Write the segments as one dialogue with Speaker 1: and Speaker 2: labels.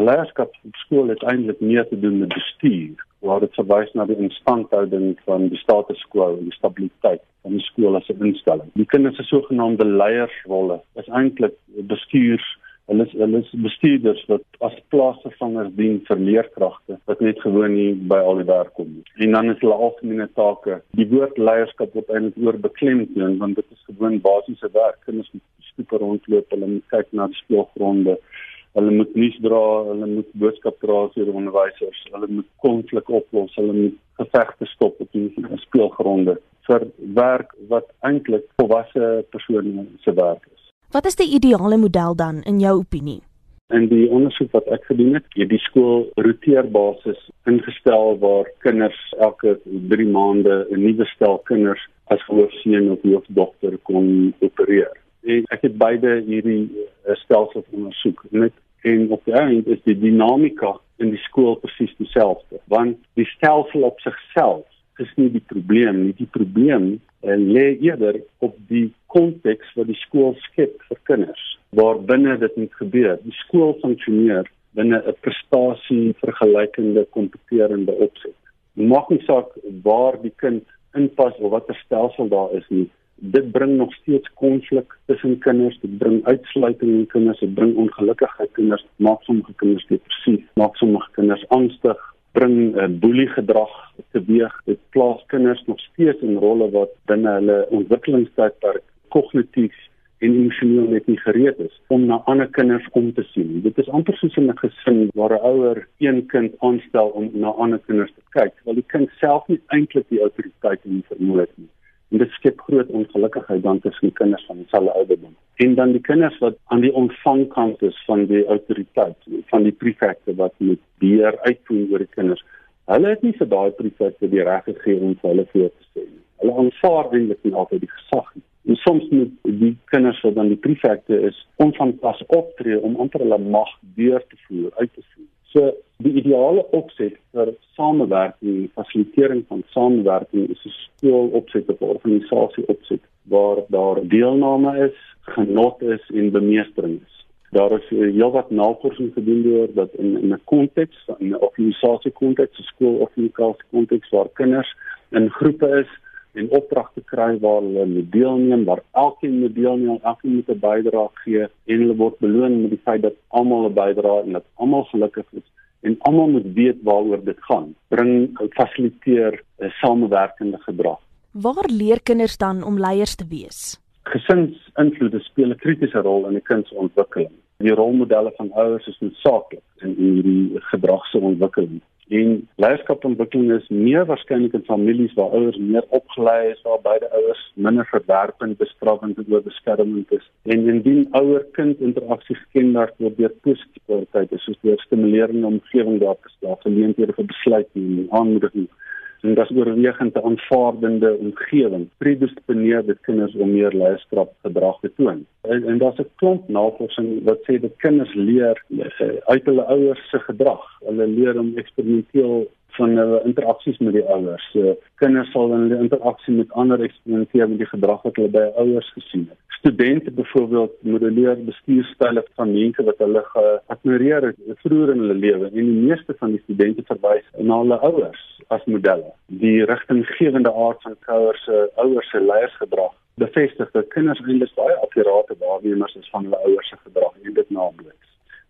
Speaker 1: Leierskap op skool het eintlik meer te doen met bestuur, waar dit verwys na die instandhouding van die status quo en die stabiliteit van die skool as 'n instelling. Die kinders se sogenaamde leiersrolle is eintlik bestuurs Hulle is hulle is bestuurders wat as plaasvervangers dien vir leerkragte wat net gewoon nie by al die werk kom nie. En dan is hulle algemene take. Die woord leierskap word eintlik oor beklemtoon want dit is gewoon basiese werk. Kinders moet stoep rondloop, hulle moet kyk na die speelgronde. Hulle moet nuus dra, hulle moet boodskap dra die onderwysers, hulle moet konflik oplos, hulle moet gevegte stop op die speelgronde vir werk wat eintlik volwasse persone se werk is.
Speaker 2: Wat is die ideale model dan in jou opinie?
Speaker 1: In die ondersoek wat ek gedoen het, het die skool roteerbasis ingestel waar kinders elke 3 maande 'n nuwe stel kinders as hoofseun of hoofdogter kon opereer. En ek het beide hierdie eh, stelsels ondersoek. Net en op die einde is die dinamika in die skool presies dieselfde, want die stelsel op sigself is nie die probleem nie. Die probleem uh, lê eerder op die konteks wat die skool skep vir kinders waar binne dit moet gebeur. Die skool funksioneer binne 'n prestasie vergelykende kompeterende opset. Maak nie saak waar die kind inpas of watter stelsel daar is nie. Dit bring nog steeds konflik tussen kinders, dit bring uitsluiting in kinders, dit bring ongelukkigheid in kinders, maak sommige kinders depressief, maak sommige kinders angstig, bring 'n uh, boelie gedrag teweeg. Dit plaas kinders nog steeds in rolle wat binne hulle ontwikkelingstydperk kognitief en emosioneel net nie gereed is om na ander kinders om te sien. Dit is amper soos in 'n gesin waar 'n ouer een kind aanstel om na ander kinders te kyk, terwyl die kind self nie eintlik die autoriteit en vermoë het nie. Groot ongelukkigheid dan tussen kinders van dieselfde ouderdom. En dan die kinders wat aan die ontvangkant is van die autoriteit, van die prefekte wat moet beheer uitvoer oor die kinders. Hulle het nie vir daai prefekte die reg gegee om vir hulle voor te sê nie. Hulle aanvaar eintlik nie altyd die gesag nie. En soms moet die kinders wat dan die prefekte is, onvanpas optree om amper hulle mag deur te voer, uit te voer. So die ideale opset vir samewerking, fasilitering van samewerking is 'n skool opset of 'n organisasie opset waar daar deelname is, genot is en bemeestering is. Daar is heelwat navorsing gedoen oor dat in in 'n konteks, in 'n organisasie konteks, 'n skool of 'n konteks waar kinders in groepe is en opdragte kry waar hulle moet deelneem, waar elkeen moet deelneem, elkeen moet 'n bydrae gee en hulle word beloon met die feit dat almal 'n bydrae en dat almal gelukkig is en almal moet weet waaroor dit gaan. Bring fasiliteer 'n samewerkende gedrag.
Speaker 2: Waar leer kinders dan om leiers te wees?
Speaker 1: Gesinsinvloede speel 'n kritiese rol in 'n kind se ontwikkeling. Die rolmodelle van ouers is noodsaaklik in hierdie gedragsontwikkeling. En leierskapontwikkeling is meer waarskynlik in families waar ouers meer opgelei is, waar beide ouers minder verwerpend, bestraffend en oorbeskermend is. En indien ouer-kind interaksie gekenmerk word deur positiewe kwaliteite soos deur stimulerende omgewing daar te slaap, geleenthede vir besluitneming, aanmoediging en dat oorwegend 'n aanvaardende omgewing predisponeer dit kinders om meer leierskap gedrag te toon. En, en daar's 'n klomp navorsing wat sê dat kinders leer uh, uit hulle ouers se gedrag. Hulle leer om eksperimenteel van hulle interaksies met die ouers. So kinders sal in hulle interaksie met ander eksperimenteer met die gedrag wat hulle by ouers gesien het. Studente byvoorbeeld modelleer bestuurstyle van mense wat hulle geadmireer het vroeër in hulle lewe en die meeste van die studente verwys na hulle ouers as modelle. Die rigtinggewende aard van ouers se ouers se leiersgedrag bevestig dat kinders eintlik baie akkurate waarnemers is van hulle ouers se gedrag en dit naboots.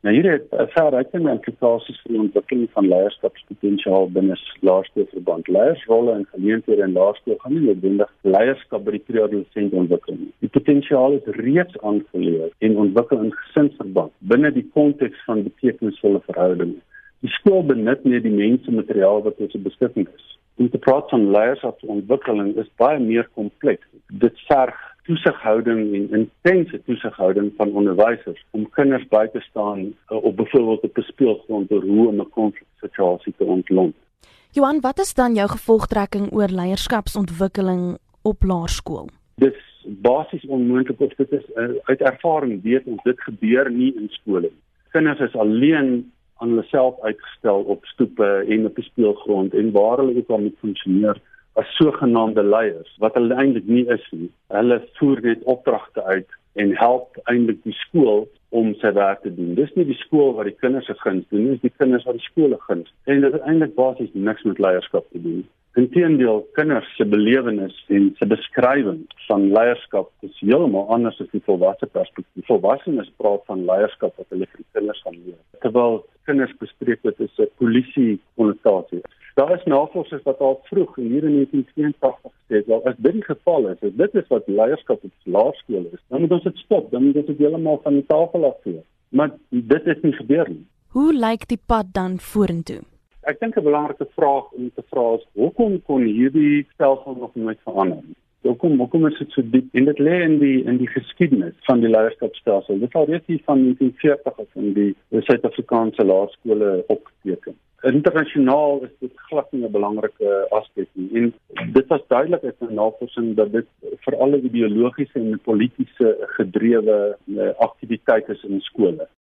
Speaker 1: Nou hier het verrykende implikasies vir die ontwikkeling van leierskapspotensiaal binne laerskoolverband. Leiersrolle en geleenthede in laerskool gaan nie noodwendig leierskap by die preadolescent ontwikkel nie. Die potensiaal is reeds aangeleer en ontwikkel in gesinsverband binne die konteks van betekenisvolle verhoudinge. Die skool benut nie die mense materiaal wat sy beskikking is. Te praat van leierskapsontwikkeling is baie meer kompleks. Dit verg toesighouding en intense toesighouding van onderwysers om kinders by te staan uh, op byvoorbeeld op 'n speelgrond oor hoe om 'n konfliksituasie te ontlont.
Speaker 2: Johan, wat is dan jou gevolgtrekking oor leierskapsontwikkeling op laerskool?
Speaker 1: Dis basies onmoontlik of dit is uh, uit ervaring weet ons dit gebeur nie in skole nie. Kinders is alleen aan hulle self uitgestel op stoepe en op die speelgrond en waar hulle ook al moet funksioneer as sogenaamde leiers wat hulle eintlik nie is nie. Hulle voer net opdragte uit en help eintlik die skool om sy werk te doen. Dis nie die skool wat die kinders se guns doen nie, dis die kinders wat die skole guns. En dit het eintlik basies niks met leierskap te doen. Inteendeel, kinders se belewenis en se beskrywing van leierskap is heeltemal anders as die volwasse perspektief. Volwassenes praat van leierskap wat hulle vir kinders gaan leer. Terwyl kinders bespreek dit is 'n polisie konnotasie. Daar is navorsers wat al vroeg hier in 1982 gesê het, wel as dit die geval is, as dit is wat leierskap op laerskole is, dan moet ons dit stop, dan moet ons dit heeltemal van die tafel af vee. Maar dit het nie gebeur nie.
Speaker 2: Hoe lyk die pad dan vorentoe?
Speaker 1: Ek dink 'n belangrike vraag om te vra is hoekom kon hierdie stelsel nog nooit verander nie? Hoekom hoekom is dit so diep en dit lê in die in die geskiedenis van die leierskapstelsel. Dit al reeds hier van 1940 af in die Suid-Afrikaanse laerskole opgeteken. Internasionaal is dit glad nie 'n belangrike aspek nie. En dit was duidelik uit 'n navorsing dat dit vir alle ideologiese en politieke gedrewe uh, aktiwiteite is in skole.